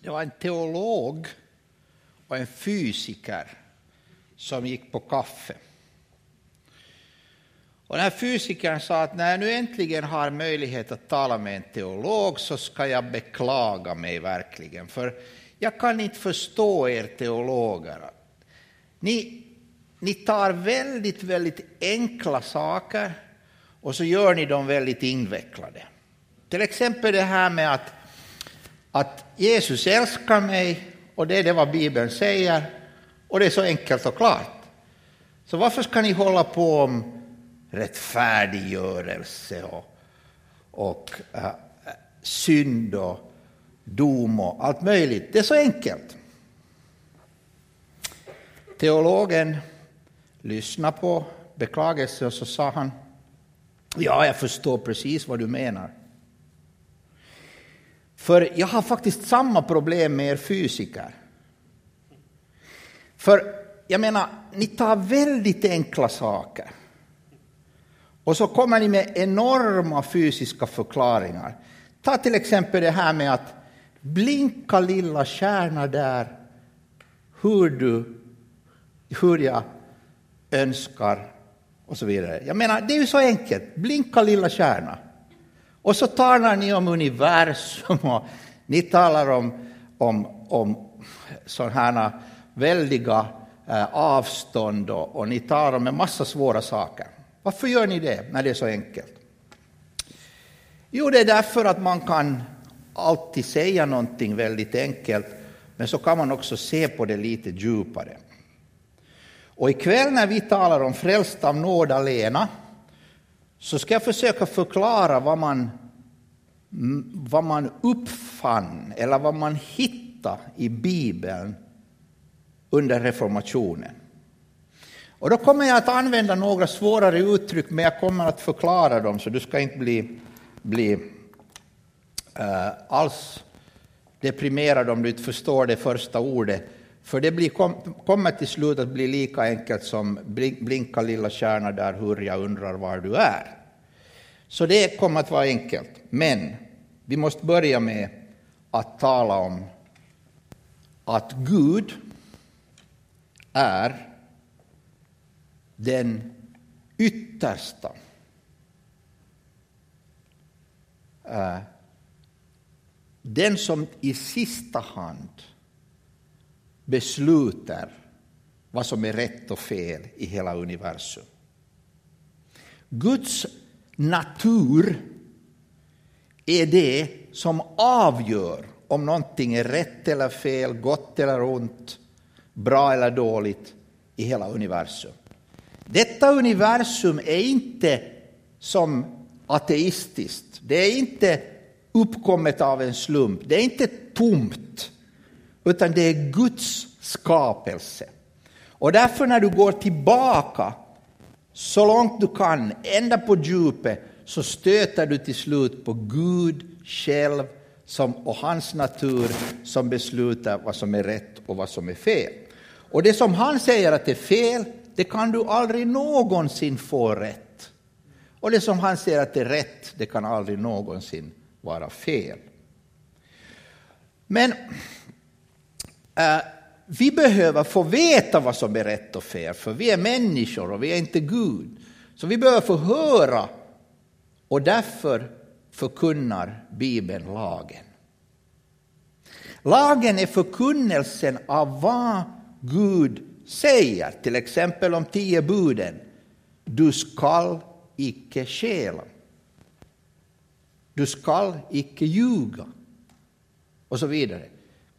Det var en teolog och en fysiker som gick på kaffe. Och den här fysikern sa att när jag nu äntligen har möjlighet att tala med en teolog så ska jag beklaga mig verkligen, för jag kan inte förstå er teologer. Ni, ni tar väldigt, väldigt enkla saker och så gör ni dem väldigt invecklade. Till exempel det här med att, att Jesus älskar mig och det är det vad Bibeln säger och det är så enkelt och klart. Så varför ska ni hålla på om rättfärdiggörelse och, och äh, synd och dom och allt möjligt? Det är så enkelt. Teologen lyssnade på beklagelsen och så sa han Ja, jag förstår precis vad du menar. För jag har faktiskt samma problem med er fysiker. För jag menar, ni tar väldigt enkla saker. Och så kommer ni med enorma fysiska förklaringar. Ta till exempel det här med att blinka lilla stjärna där, hur, du, hur jag önskar och så vidare. Jag menar, det är ju så enkelt. Blinka lilla stjärna. Och så talar ni om universum och ni talar om, om, om sådana här väldiga eh, avstånd och, och ni talar om en massa svåra saker. Varför gör ni det när det är så enkelt? Jo, det är därför att man kan alltid säga någonting väldigt enkelt, men så kan man också se på det lite djupare. Och ikväll när vi talar om frälst av nåd alena så ska jag försöka förklara vad man, vad man uppfann eller vad man hittade i Bibeln under reformationen. Och då kommer jag att använda några svårare uttryck, men jag kommer att förklara dem, så du ska inte bli, bli uh, alls deprimerad om du inte förstår det första ordet. För det blir, kom, kommer till slut att bli lika enkelt som blinka lilla stjärna där, hur jag undrar var du är. Så det kommer att vara enkelt. Men vi måste börja med att tala om att Gud är den yttersta äh, den som i sista hand beslutar vad som är rätt och fel i hela universum. Guds natur är det som avgör om någonting är rätt eller fel, gott eller ont, bra eller dåligt i hela universum. Detta universum är inte som ateistiskt. Det är inte uppkommet av en slump. Det är inte tomt utan det är Guds skapelse. Och därför när du går tillbaka så långt du kan, ända på djupet, så stöter du till slut på Gud själv som, och hans natur som beslutar vad som är rätt och vad som är fel. Och det som han säger att det är fel, det kan du aldrig någonsin få rätt. Och det som han säger att är rätt, det kan aldrig någonsin vara fel. Men Eh, vi behöver få veta vad som är rätt och fel, för vi är människor och vi är inte Gud. Så vi behöver få höra och därför förkunnar Bibeln lagen. Lagen är förkunnelsen av vad Gud säger, till exempel om tio buden. Du skall icke stjäla. Du skall icke ljuga. Och så vidare.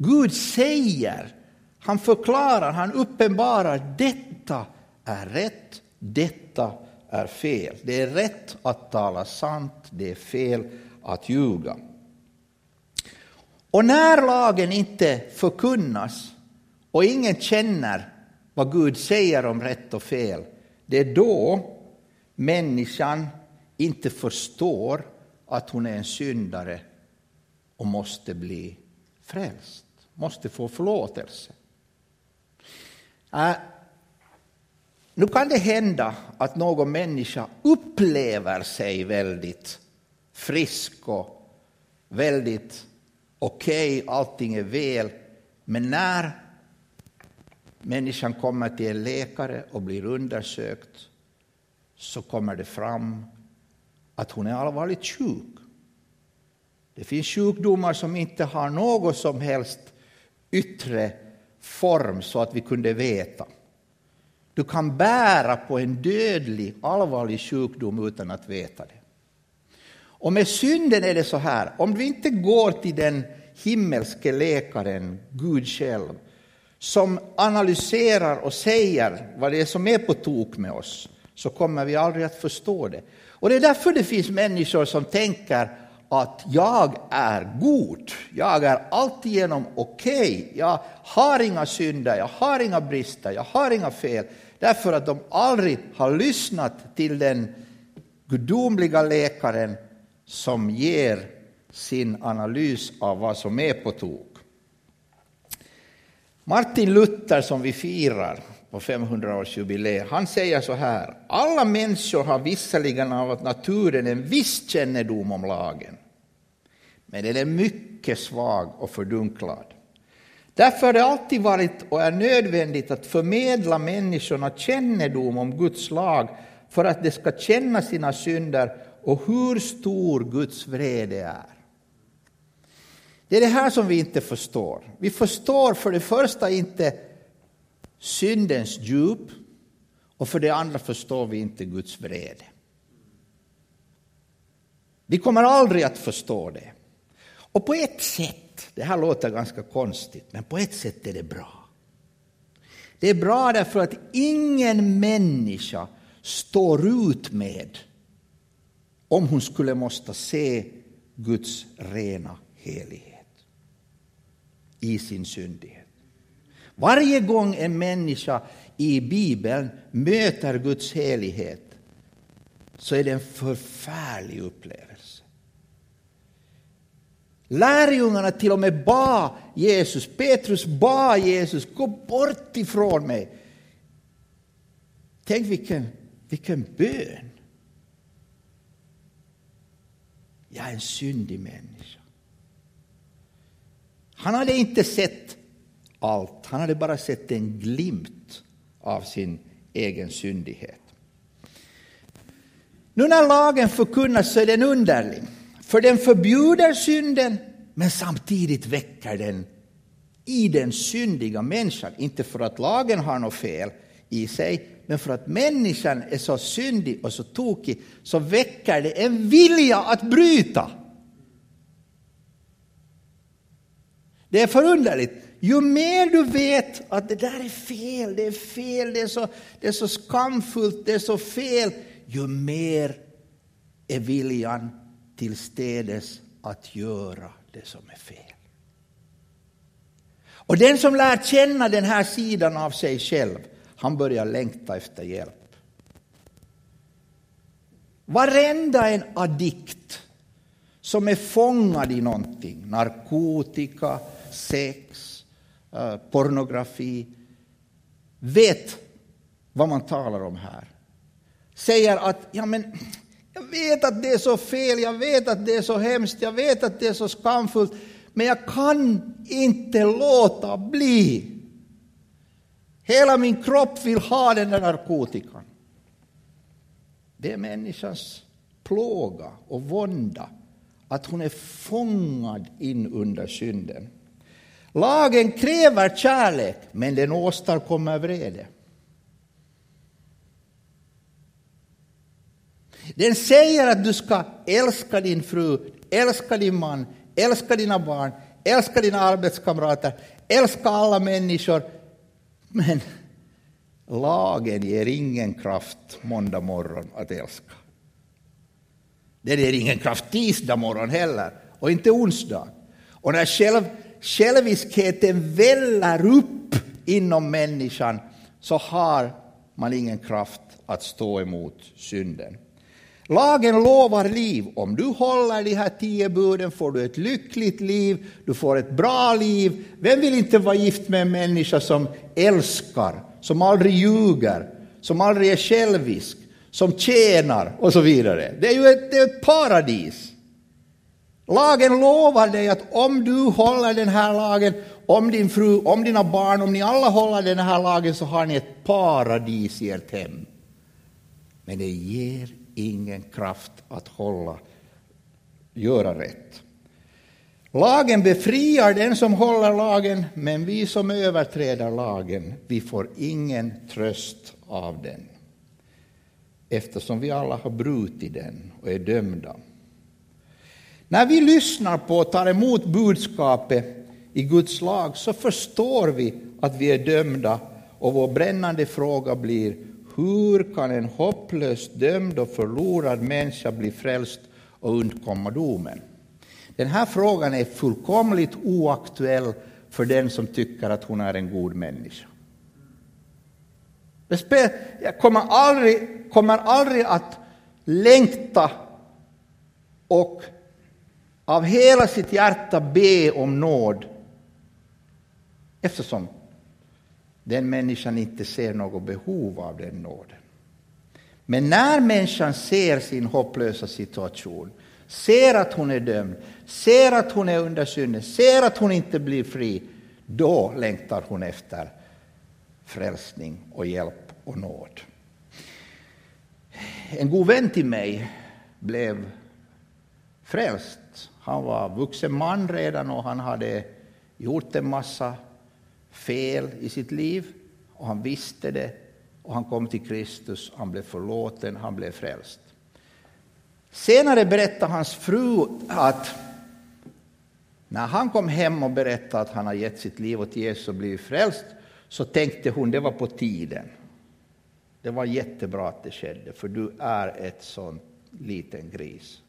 Gud säger, han förklarar, han uppenbarar detta är rätt, detta är fel. Det är rätt att tala sant, det är fel att ljuga. Och när lagen inte förkunnas och ingen känner vad Gud säger om rätt och fel, det är då människan inte förstår att hon är en syndare och måste bli frälst måste få förlåtelse. Äh, nu kan det hända att någon människa upplever sig väldigt frisk och väldigt okej, okay, allting är väl, men när människan kommer till en läkare och blir undersökt så kommer det fram att hon är allvarligt sjuk. Det finns sjukdomar som inte har något som helst yttre form så att vi kunde veta. Du kan bära på en dödlig, allvarlig sjukdom utan att veta det. Och med synden är det så här, om du inte går till den himmelske läkaren, Gud själv, som analyserar och säger vad det är som är på tok med oss, så kommer vi aldrig att förstå det. Och det är därför det finns människor som tänker att jag är god, jag är alltigenom okej, okay. jag har inga synder, jag har inga brister, jag har inga fel, därför att de aldrig har lyssnat till den gudomliga läkaren som ger sin analys av vad som är på tok. Martin Luther som vi firar på 500-årsjubileet, han säger så här. Alla människor har visserligen av naturen en viss kännedom om lagen, men den är mycket svag och fördunklad. Därför har det alltid varit och är nödvändigt att förmedla människorna kännedom om Guds lag för att de ska känna sina synder och hur stor Guds vrede är. Det är det här som vi inte förstår. Vi förstår för det första inte syndens djup och för det andra förstår vi inte Guds vrede. Vi kommer aldrig att förstå det. Och på ett sätt, det här låter ganska konstigt, men på ett sätt är det bra. Det är bra därför att ingen människa står ut med om hon skulle måste se Guds rena helighet i sin syndighet. Varje gång en människa i Bibeln möter Guds helighet så är det en förfärlig upplevelse. Lärjungarna till och med bad Jesus, Petrus bad Jesus, gå bort ifrån mig. Tänk vilken, vilken bön. Jag är en syndig människa. Han hade inte sett allt, han hade bara sett en glimt av sin egen syndighet. Nu när lagen förkunnas så är den underlig, för den förbjuder synden men samtidigt väcker den i den syndiga människan, inte för att lagen har något fel i sig, men för att människan är så syndig och så tokig så väcker det en vilja att bryta. Det är förunderligt. Ju mer du vet att det där är fel, det är fel, det är så, det är så skamfullt, det är så fel, ju mer är viljan tillstädes att göra det som är fel. Och den som lär känna den här sidan av sig själv, han börjar längta efter hjälp. Varenda en addikt som är fångad i någonting, narkotika, sex, eh, pornografi, vet vad man talar om här. Säger att ja, men, jag vet att det är så fel, jag vet att det är så hemskt, jag vet att det är så skamfullt, men jag kan inte låta bli. Hela min kropp vill ha den där narkotikan. Det är människans plåga och vånda, att hon är fångad in under synden. Lagen kräver kärlek, men den åstadkommer vrede. Den säger att du ska älska din fru, älska din man, älska dina barn, älska dina arbetskamrater, älska alla människor. Men lagen ger ingen kraft måndag morgon att älska. Den ger ingen kraft tisdag morgon heller, och inte onsdag. Och när själv själviskheten väller upp inom människan så har man ingen kraft att stå emot synden. Lagen lovar liv. Om du håller de här tio buden får du ett lyckligt liv, du får ett bra liv. Vem vill inte vara gift med en människa som älskar, som aldrig ljuger, som aldrig är självisk, som tjänar och så vidare? Det är ju ett, det är ett paradis. Lagen lovar dig att om du håller den här lagen, om din fru, om dina barn, om ni alla håller den här lagen så har ni ett paradis i ert hem. Men det ger ingen kraft att hålla, göra rätt. Lagen befriar den som håller lagen, men vi som överträder lagen, vi får ingen tröst av den. Eftersom vi alla har brutit den och är dömda. När vi lyssnar på och tar emot budskapet i Guds lag så förstår vi att vi är dömda och vår brännande fråga blir hur kan en hopplöst dömd och förlorad människa bli frälst och undkomma domen? Den här frågan är fullkomligt oaktuell för den som tycker att hon är en god människa. Jag kommer aldrig, kommer aldrig att längta och av hela sitt hjärta be om nåd eftersom den människan inte ser något behov av den nåden. Men när människan ser sin hopplösa situation, ser att hon är dömd, ser att hon är under synden, ser att hon inte blir fri, då längtar hon efter frälsning och hjälp och nåd. En god vän till mig blev frälst han var vuxen man redan och han hade gjort en massa fel i sitt liv och han visste det och han kom till Kristus, han blev förlåten, han blev frälst. Senare berättade hans fru att när han kom hem och berättade att han har gett sitt liv åt Jesus och blivit frälst så tänkte hon det var på tiden. Det var jättebra att det skedde, för du är ett sånt liten gris.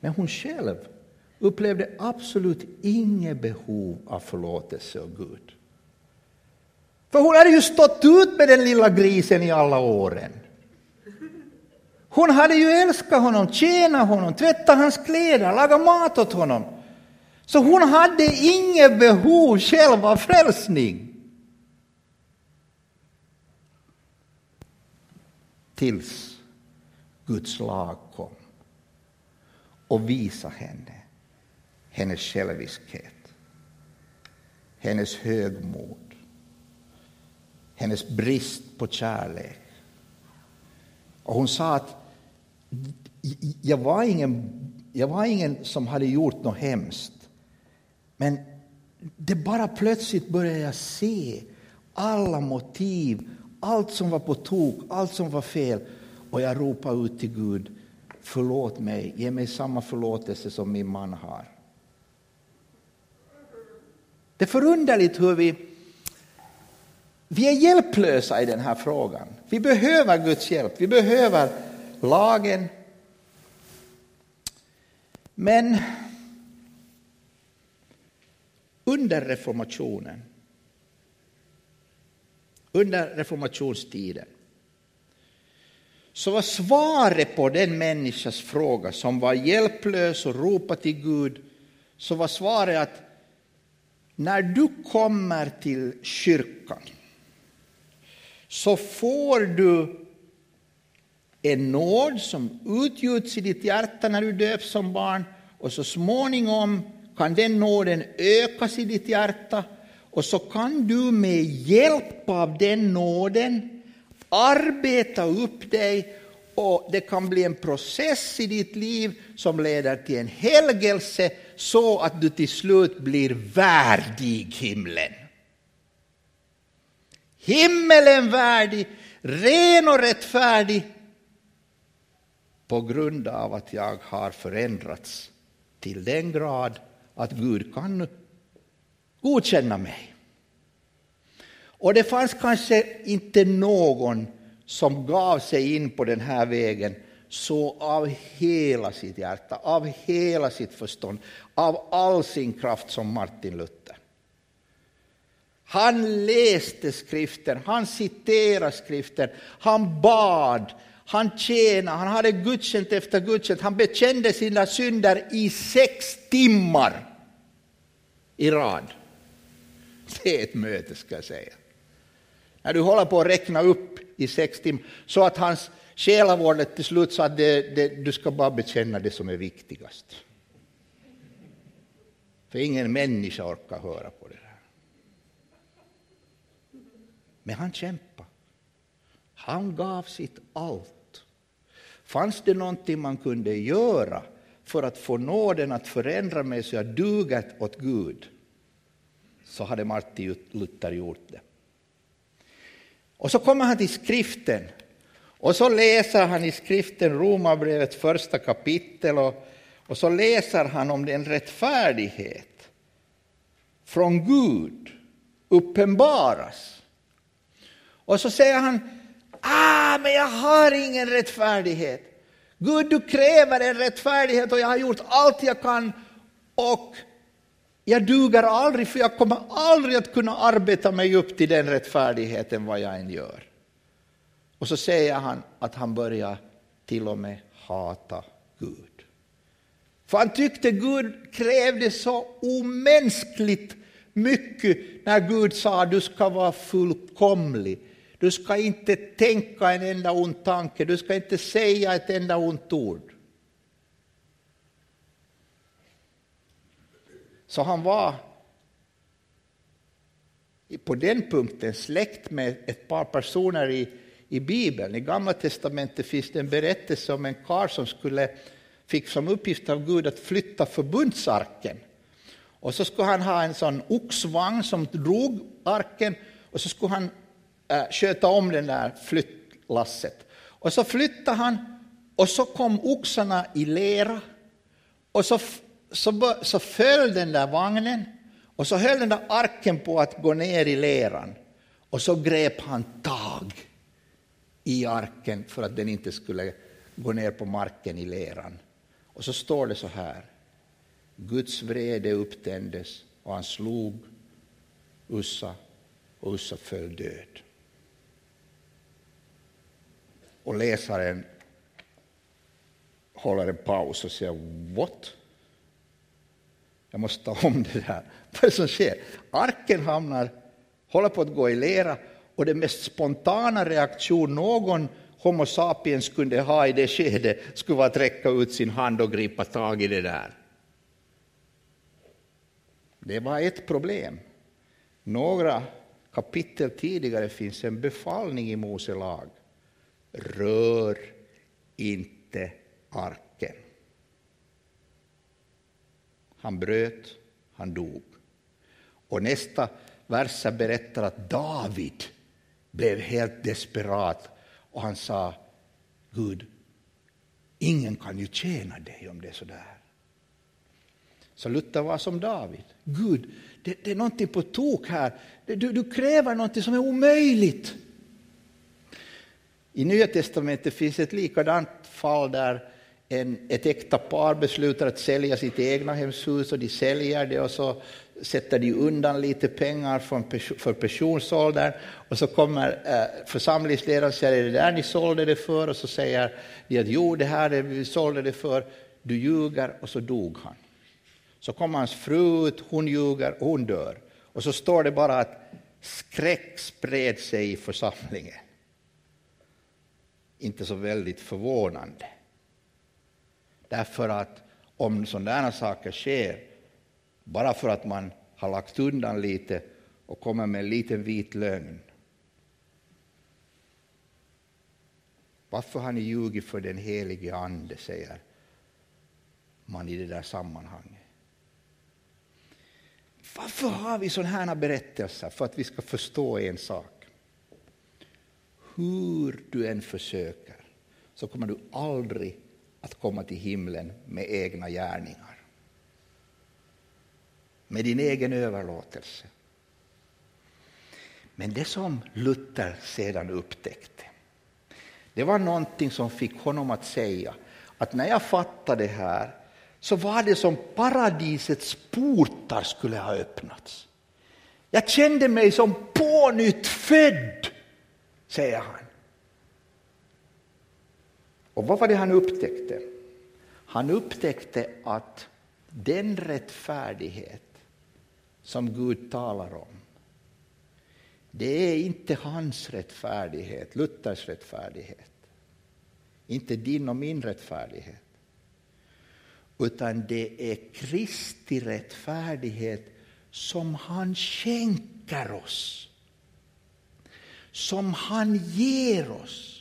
Men hon själv upplevde absolut inget behov av förlåtelse av Gud. För hon hade ju stått ut med den lilla grisen i alla åren. Hon hade ju älskat honom, tjänat honom, tvättat hans kläder, lagat mat åt honom. Så hon hade inget behov själv av frälsning. Tills Guds lag kom och visade henne hennes själviskhet, hennes högmod, hennes brist på kärlek. Och hon sa att jag var ingen, jag var ingen som hade gjort något hemskt, men det bara plötsligt började jag se alla motiv, allt som var på tok, allt som var fel. Och jag ropade ut till Gud, förlåt mig, ge mig samma förlåtelse som min man har. Det är förunderligt hur vi, vi är hjälplösa i den här frågan. Vi behöver Guds hjälp, vi behöver lagen. Men under reformationen, under reformationstiden, så var svaret på den människas fråga som var hjälplös och ropade till Gud, så var svaret att när du kommer till kyrkan så får du en nåd som utgjuts i ditt hjärta när du döps som barn och så småningom kan den nåden ökas i ditt hjärta och så kan du med hjälp av den nåden arbeta upp dig och det kan bli en process i ditt liv som leder till en helgelse så att du till slut blir värdig himlen. Himmelen värdig, ren och rättfärdig på grund av att jag har förändrats till den grad att Gud kan godkänna mig. Och det fanns kanske inte någon som gav sig in på den här vägen så av hela sitt hjärta, av hela sitt förstånd, av all sin kraft som Martin Luther. Han läste skriften, han citerade skriften, han bad, han tjänade, han hade gudstjänst efter gudstjänst, han bekände sina synder i sex timmar i rad. Det är ett möte ska jag säga. När du håller på att räkna upp i sex timmar så att hans själavårdet till slut sa att det, det, du ska bara bekänna det som är viktigast. För ingen människa orkar höra på det där. Men han kämpade. Han gav sitt allt. Fanns det någonting man kunde göra för att få nåden att förändra mig så jag duger åt Gud, så hade Martin Luther gjort det. Och så kommer han till skriften och så läser han i skriften Romarbrevets första kapitel och, och så läser han om den rättfärdighet från Gud uppenbaras. Och så säger han, ah, men jag har ingen rättfärdighet. Gud, du kräver en rättfärdighet och jag har gjort allt jag kan och jag duger aldrig för jag kommer aldrig att kunna arbeta mig upp till den rättfärdigheten vad jag än gör. Och så säger han att han börjar till och med hata Gud. För han tyckte Gud krävde så omänskligt mycket när Gud sa du ska vara fullkomlig. Du ska inte tänka en enda ond tanke, du ska inte säga ett enda ont ord. Så han var på den punkten släkt med ett par personer i, i Bibeln. I Gamla testamentet finns det en berättelse om en karl som skulle, fick som uppgift av Gud att flytta förbundsarken. Och så skulle han ha en sån oxvagn som drog arken och så skulle han eh, sköta om den där flyttlasset. Och så flyttade han och så kom oxarna i lera och så, så, så föll den där vagnen och så höll den där arken på att gå ner i leran och så grep han tag i arken för att den inte skulle gå ner på marken i leran. Och så står det så här. Guds vrede upptändes och han slog Ussa och Ussa föll död. Och läsaren håller en paus och säger What? Jag måste ta om det där. Vad är det som sker? Arken hamnar, håller på att gå i lera och den mest spontana reaktion någon Homo sapiens kunde ha i det skedet skulle vara att räcka ut sin hand och gripa tag i det där. Det var ett problem. Några kapitel tidigare finns en befallning i Mose lag. Rör inte arken. Han bröt, han dog. Och nästa vers berättar att David blev helt desperat och han sa Gud, ingen kan ju tjäna dig om det är så där. Så Luther var som David. Gud, det, det är någonting på tok här. Du, du kräver någonting som är omöjligt. I Nya testamentet finns ett likadant fall där en, ett äkta par beslutar att sälja sitt egna hemshus och de säljer det och så sätter de undan lite pengar för personsålder, och så kommer eh, församlingsledaren och säger är det där ni sålde det för och så säger de att jo det här är vi sålde det för, du ljuger och så dog han. Så kommer hans fru ut, hon ljuger och hon dör. Och så står det bara att skräck spred sig i församlingen. Inte så väldigt förvånande. Därför att om sådana saker sker, bara för att man har lagt undan lite och kommer med en liten vit lögn. Varför har ni ljugit för den helige Ande, säger man i det där sammanhanget. Varför har vi sådana här berättelser? För att vi ska förstå en sak. Hur du än försöker så kommer du aldrig att komma till himlen med egna gärningar. Med din egen överlåtelse. Men det som Luther sedan upptäckte, det var någonting som fick honom att säga att när jag fattade det här så var det som paradisets portar skulle ha öppnats. Jag kände mig som pånyttfödd, säger han. Och vad var det han upptäckte? Han upptäckte att den rättfärdighet som Gud talar om, det är inte hans rättfärdighet, Luthers rättfärdighet. inte din och min rättfärdighet. Utan det är Kristi rättfärdighet som han skänker oss. Som han ger oss.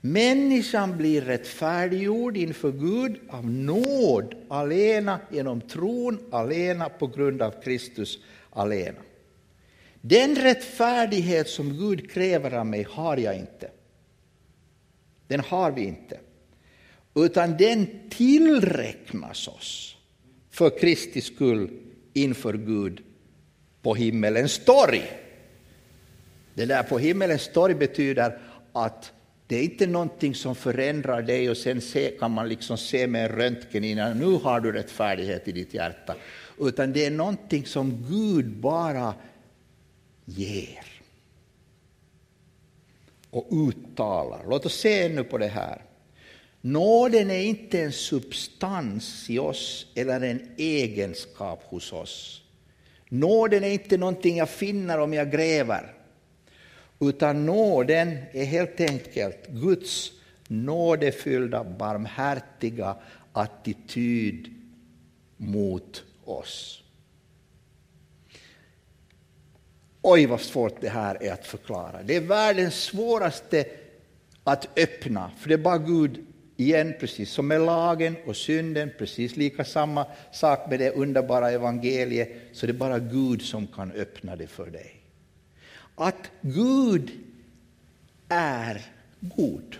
Människan blir rättfärdiggjord inför Gud av nåd alena, genom tron alena, på grund av Kristus alena. Den rättfärdighet som Gud kräver av mig har jag inte. Den har vi inte. Utan den tillräknas oss för Kristi skull inför Gud på himmelens torg. Det där på himmelens torg betyder att det är inte någonting som förändrar dig och sen se, kan man liksom se med en röntgen innan nu har du rättfärdighet i ditt hjärta. Utan det är någonting som Gud bara ger. Och uttalar. Låt oss se ännu på det här. Nåden är inte en substans i oss eller en egenskap hos oss. Nåden är inte någonting jag finner om jag gräver. Utan nåden är helt enkelt Guds nådefyllda, barmhärtiga attityd mot oss. Oj, vad svårt det här är att förklara. Det är världens svåraste att öppna, för det är bara Gud igen, precis som med lagen och synden, precis lika samma sak med det underbara evangeliet, så det är bara Gud som kan öppna det för dig. Att Gud är god.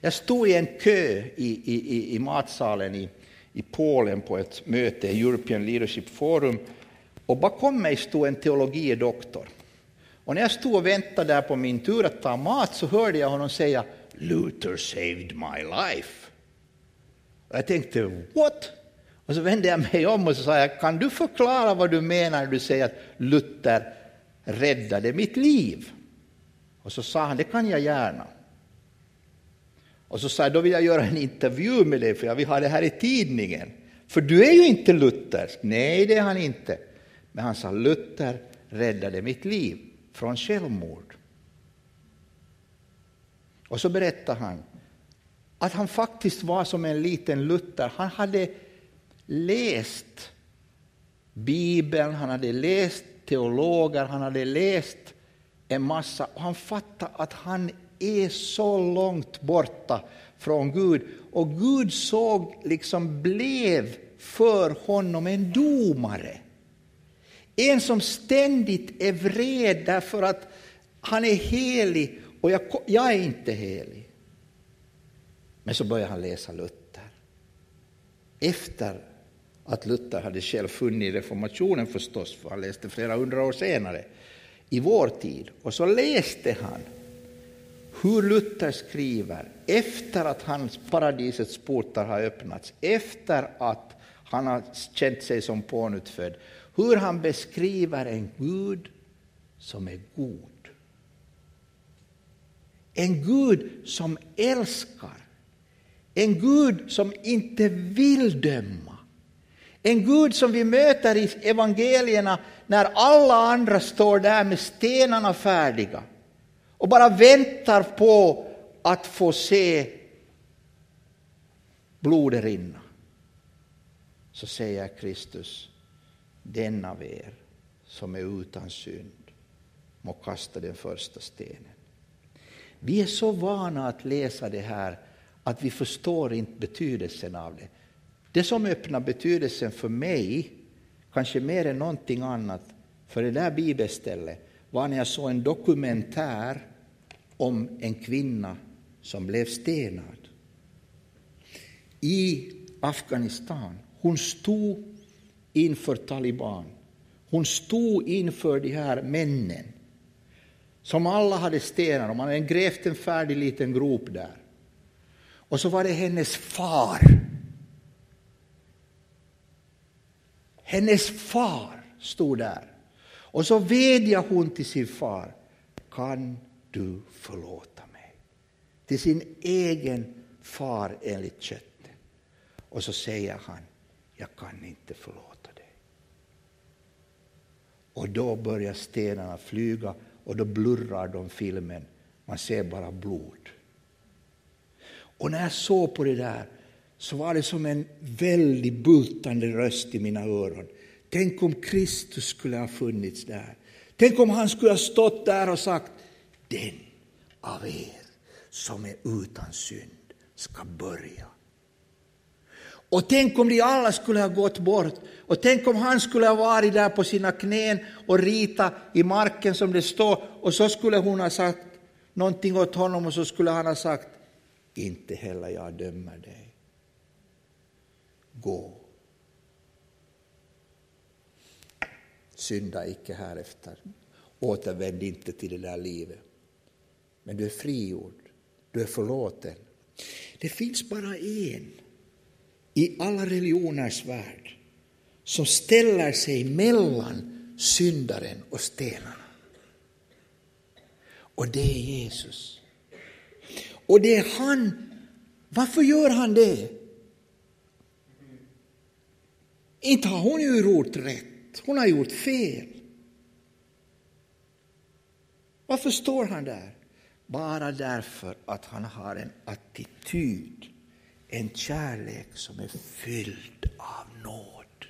Jag stod i en kö i, i, i matsalen i, i Polen på ett möte, European Leadership Forum, och bakom mig stod en teologidoktor. Och när jag stod och väntade där på min tur att ta mat så hörde jag honom säga Luther saved my life. Och jag tänkte, what? Och så vände jag mig om och så sa jag, kan du förklara vad du menar när du säger att Luther räddade mitt liv? Och så sa han, det kan jag gärna. Och så sa jag, då vill jag göra en intervju med dig för jag vill ha det här i tidningen. För du är ju inte luthersk. Nej, det är han inte. Men han sa, Luther räddade mitt liv från självmord. Och så berättar han att han faktiskt var som en liten Luther. Han hade läst Bibeln, han hade läst teologer, han hade läst en massa och han fattade att han är så långt borta från Gud. Och Gud såg, liksom blev för honom en domare. En som ständigt är vred därför att han är helig och jag, jag är inte helig. Men så börjar han läsa Luther. Efter att Luther hade själv funnit reformationen förstås, för han läste flera hundra år senare, i vår tid. Och så läste han hur Luther skriver efter att hans paradisets portar har öppnats, efter att han har känt sig som pånyttfödd, hur han beskriver en Gud som är god. En Gud som älskar. En Gud som inte vill döma. En Gud som vi möter i evangelierna när alla andra står där med stenarna färdiga och bara väntar på att få se blodet rinna. Så säger Kristus, den av er som är utan synd må kasta den första stenen. Vi är så vana att läsa det här att vi förstår inte betydelsen av det. Det som öppnar betydelsen för mig, kanske mer än någonting annat, för det där bibelstället var när jag såg en dokumentär om en kvinna som blev stenad i Afghanistan. Hon stod inför taliban. Hon stod inför de här männen som alla hade stenar man hade grävt en färdig liten grop där. Och så var det hennes far. Hennes far stod där. Och så vädjade hon till sin far. Kan du förlåta mig? Till sin egen far enligt köttet. Och så säger han, jag kan inte förlåta dig. Och då börjar stenarna flyga och då blurrar de filmen Man ser bara blod. Och när jag såg på det där så var det som en väldigt bultande röst i mina öron. Tänk om Kristus skulle ha funnits där. Tänk om han skulle ha stått där och sagt, den av er som är utan synd ska börja. Och tänk om de alla skulle ha gått bort och tänk om han skulle ha varit där på sina knän och rita i marken som det står och så skulle hon ha sagt någonting åt honom och så skulle han ha sagt inte heller jag dömer dig. Gå. Synda icke härefter. Återvänd inte till det där livet. Men du är frigjord, du är förlåten. Det finns bara en i alla religioners värld som ställer sig mellan syndaren och stenarna. Och det är Jesus. Och det är han. Varför gör han det? Inte har hon ju gjort rätt, hon har gjort fel. Varför står han där? Bara därför att han har en attityd, en kärlek som är fylld av nåd.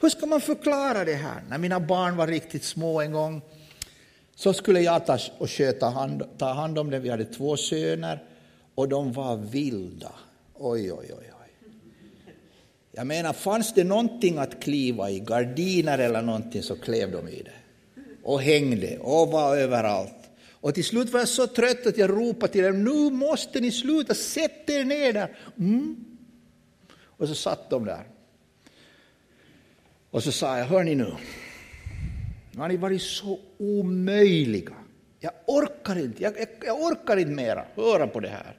Hur ska man förklara det här? När mina barn var riktigt små en gång så skulle jag ta och sköta hand, ta hand om dem. Vi hade två söner och de var vilda. Oj, oj, oj. oj. Jag menar, fanns det någonting att kliva i, gardiner eller någonting, så klev de i det. Och hängde och var överallt. Och till slut var jag så trött att jag ropade till dem, nu måste ni sluta, sätt er ner där. Mm. Och så satt de där. Och så sa jag, hör ni nu, nu har ni varit så omöjliga. Jag orkar inte, jag, jag, jag orkar inte mera höra på det här.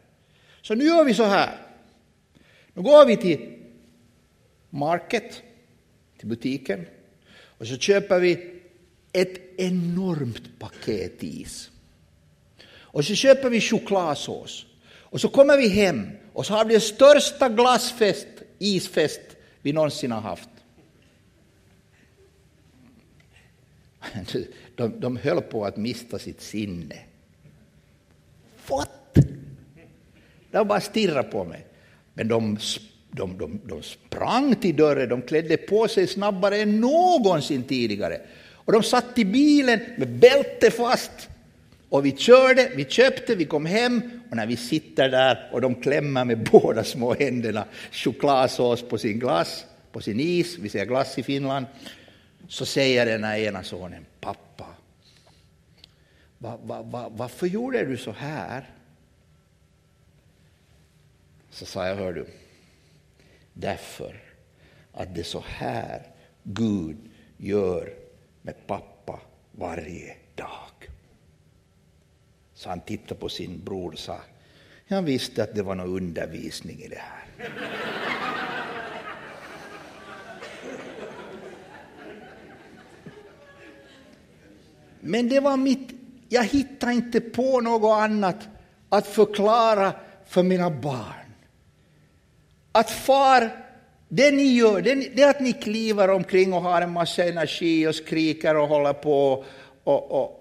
Så nu gör vi så här. Nu går vi till Market, till butiken, och så köper vi ett enormt paket is. Och så köper vi chokladsås. Och så kommer vi hem och så har vi den största glassfest, isfest vi någonsin har haft. De, de höll på att mista sitt sinne. What? De bara stirrade på mig. Men de, de, de, de sprang till dörren, de klädde på sig snabbare än någonsin tidigare. Och de satt i bilen med bälte fast. Och vi körde, vi köpte, vi kom hem och när vi sitter där och de klämmer med båda små händerna chokladsås på sin glass, på sin is, vi säger glass i Finland, så säger den här ena sonen, pappa, va, va, va, varför gjorde du så här? Så sa jag, hör du, därför att det är så här Gud gör med pappa varje dag. Så han tittade på sin bror och sa, jag visste att det var någon undervisning i det här. Men det var mitt, jag hittade inte på något annat att förklara för mina barn. Att far, det ni gör, det, det är att ni kliver omkring och har en massa energi och skriker och håller på. Och, och.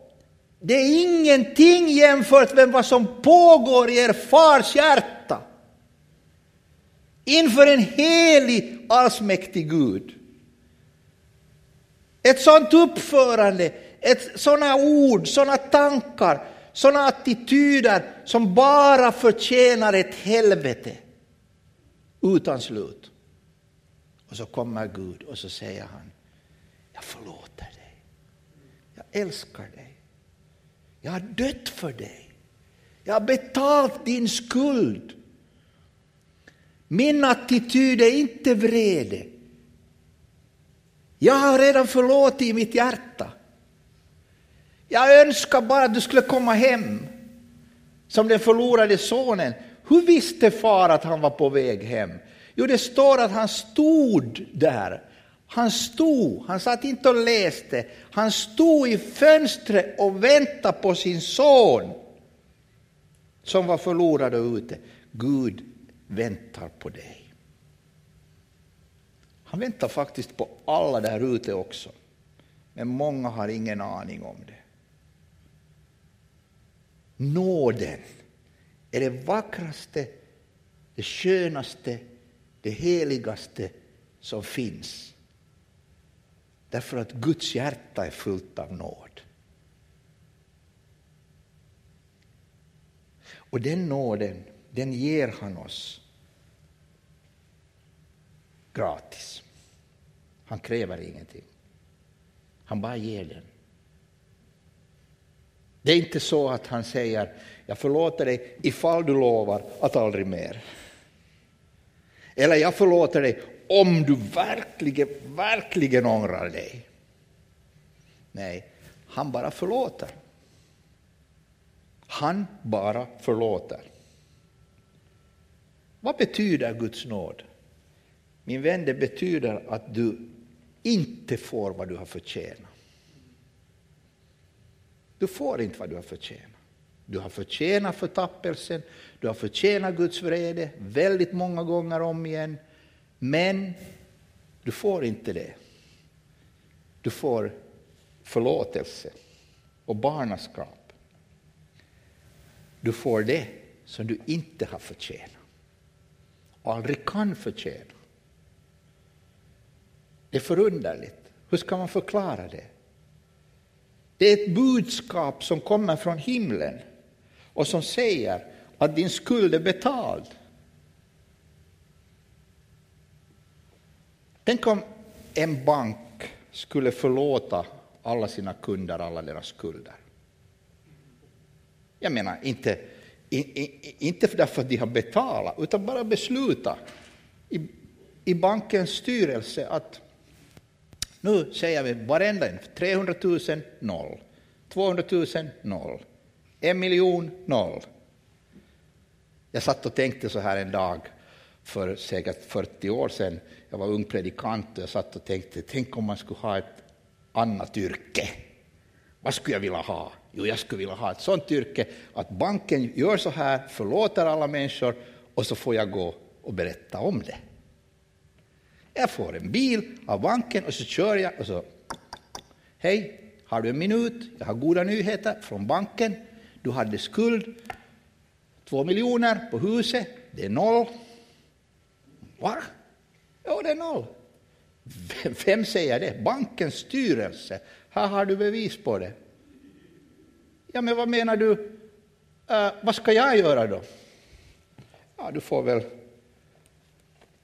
Det är ingenting jämfört med vad som pågår i er fars hjärta. Inför en helig, allsmäktig Gud. Ett sånt uppförande, ett, såna ord, såna tankar, såna attityder som bara förtjänar ett helvete utan slut. Och så kommer Gud och så säger han, jag förlåter dig. Jag älskar dig. Jag har dött för dig. Jag har betalt din skuld. Min attityd är inte vrede. Jag har redan förlåtit i mitt hjärta. Jag önskar bara att du skulle komma hem som den förlorade sonen. Hur visste far att han var på väg hem? Jo, det står att han stod där. Han stod, han satt inte och läste. Han stod i fönstret och väntade på sin son som var förlorad och ute. Gud väntar på dig. Han väntar faktiskt på alla där ute också. Men många har ingen aning om det. nåden är det vackraste, det skönaste, det heligaste som finns. Därför att Guds hjärta är fullt av nåd. Och den nåden, den ger han oss gratis. Han kräver ingenting. Han bara ger den. Det är inte så att han säger jag förlåter dig ifall du lovar att aldrig mer. Eller jag förlåter dig om du verkligen, verkligen ångrar dig. Nej, han bara förlåter. Han bara förlåter. Vad betyder Guds nåd? Min vän, det betyder att du inte får vad du har förtjänat. Du får inte vad du har förtjänat. Du har förtjänat förtappelsen, du har förtjänat Guds vrede väldigt många gånger om igen, men du får inte det. Du får förlåtelse och barnaskap. Du får det som du inte har förtjänat och aldrig kan förtjäna. Det är förunderligt. Hur ska man förklara det? Det är ett budskap som kommer från himlen och som säger att din skuld är betald. Tänk om en bank skulle förlåta alla sina kunder alla deras skulder. Jag menar inte, inte därför att de har betalat, utan bara besluta i, i bankens styrelse att nu säger vi varenda en, 300 000, noll. 200 000, noll. En miljon, noll. Jag satt och tänkte så här en dag för säkert 40 år sedan. Jag var ung predikant och jag satt och tänkte, tänk om man skulle ha ett annat yrke. Vad skulle jag vilja ha? Jo, jag skulle vilja ha ett sånt yrke att banken gör så här, förlåter alla människor och så får jag gå och berätta om det. Jag får en bil av banken och så kör jag och så Hej, har du en minut? Jag har goda nyheter från banken. Du hade skuld, två miljoner på huset, det är noll. Va? Jo, det är noll. Vem säger det? Bankens styrelse. Här har du bevis på det. Ja, men vad menar du? Uh, vad ska jag göra då? Ja, du får väl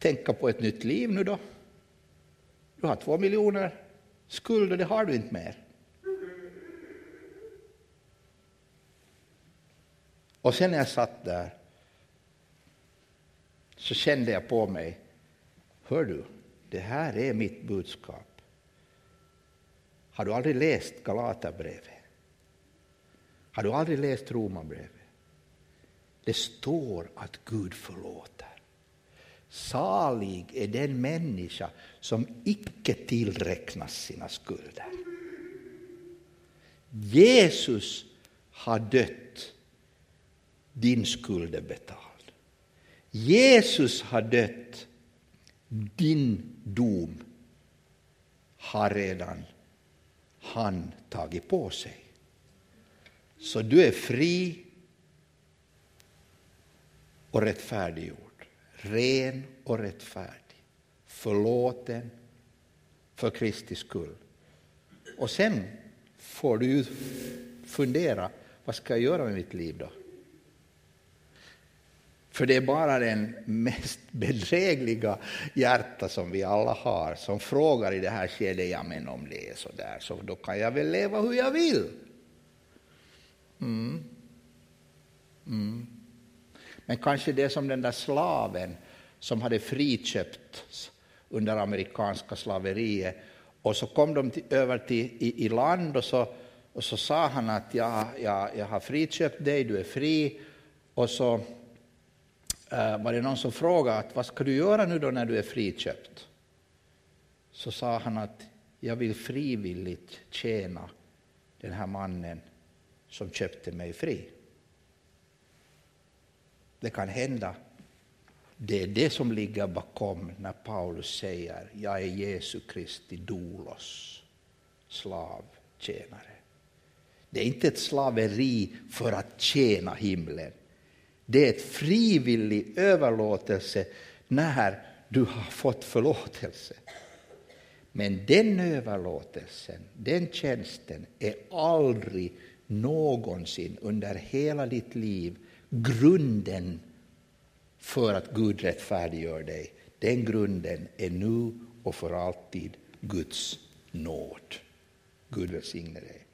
tänka på ett nytt liv nu då. Du har två miljoner skuld och det har du inte mer. Och sen när jag satt där så kände jag på mig, hör du, det här är mitt budskap. Har du aldrig läst Galaterbrevet? Har du aldrig läst Romarbrevet? Det står att Gud förlåter. Salig är den människa som icke tillräknas sina skulder. Jesus har dött, din skuld är betald. Jesus har dött, din dom har redan han tagit på sig. Så du är fri och rättfärdiggjord ren och rättfärdig, förlåten för Kristi skull. Och sen får du ju fundera, vad ska jag göra med mitt liv då? För det är bara den mest bedrägliga hjärta som vi alla har som frågar i det här skedet, ja men om det är så där så då kan jag väl leva hur jag vill. Mm. Mm. Men kanske det som den där slaven som hade friköpts under amerikanska slaveriet och så kom de till, över till i, i, land och så, och så sa han att jag, ja, jag har friköpt dig, du är fri. Och så äh, var det någon som frågade att vad ska du göra nu då när du är friköpt? Så sa han att jag vill frivilligt tjäna den här mannen som köpte mig fri. Det kan hända. Det är det som ligger bakom när Paulus säger jag är Jesu Kristi dolos, slav, tjänare. Det är inte ett slaveri för att tjäna himlen. Det är ett frivillig överlåtelse när du har fått förlåtelse. Men den överlåtelsen, den tjänsten, är aldrig någonsin under hela ditt liv grunden för att Gud rättfärdiggör dig. Den grunden är nu och för alltid Guds nåd. Gud välsigne dig.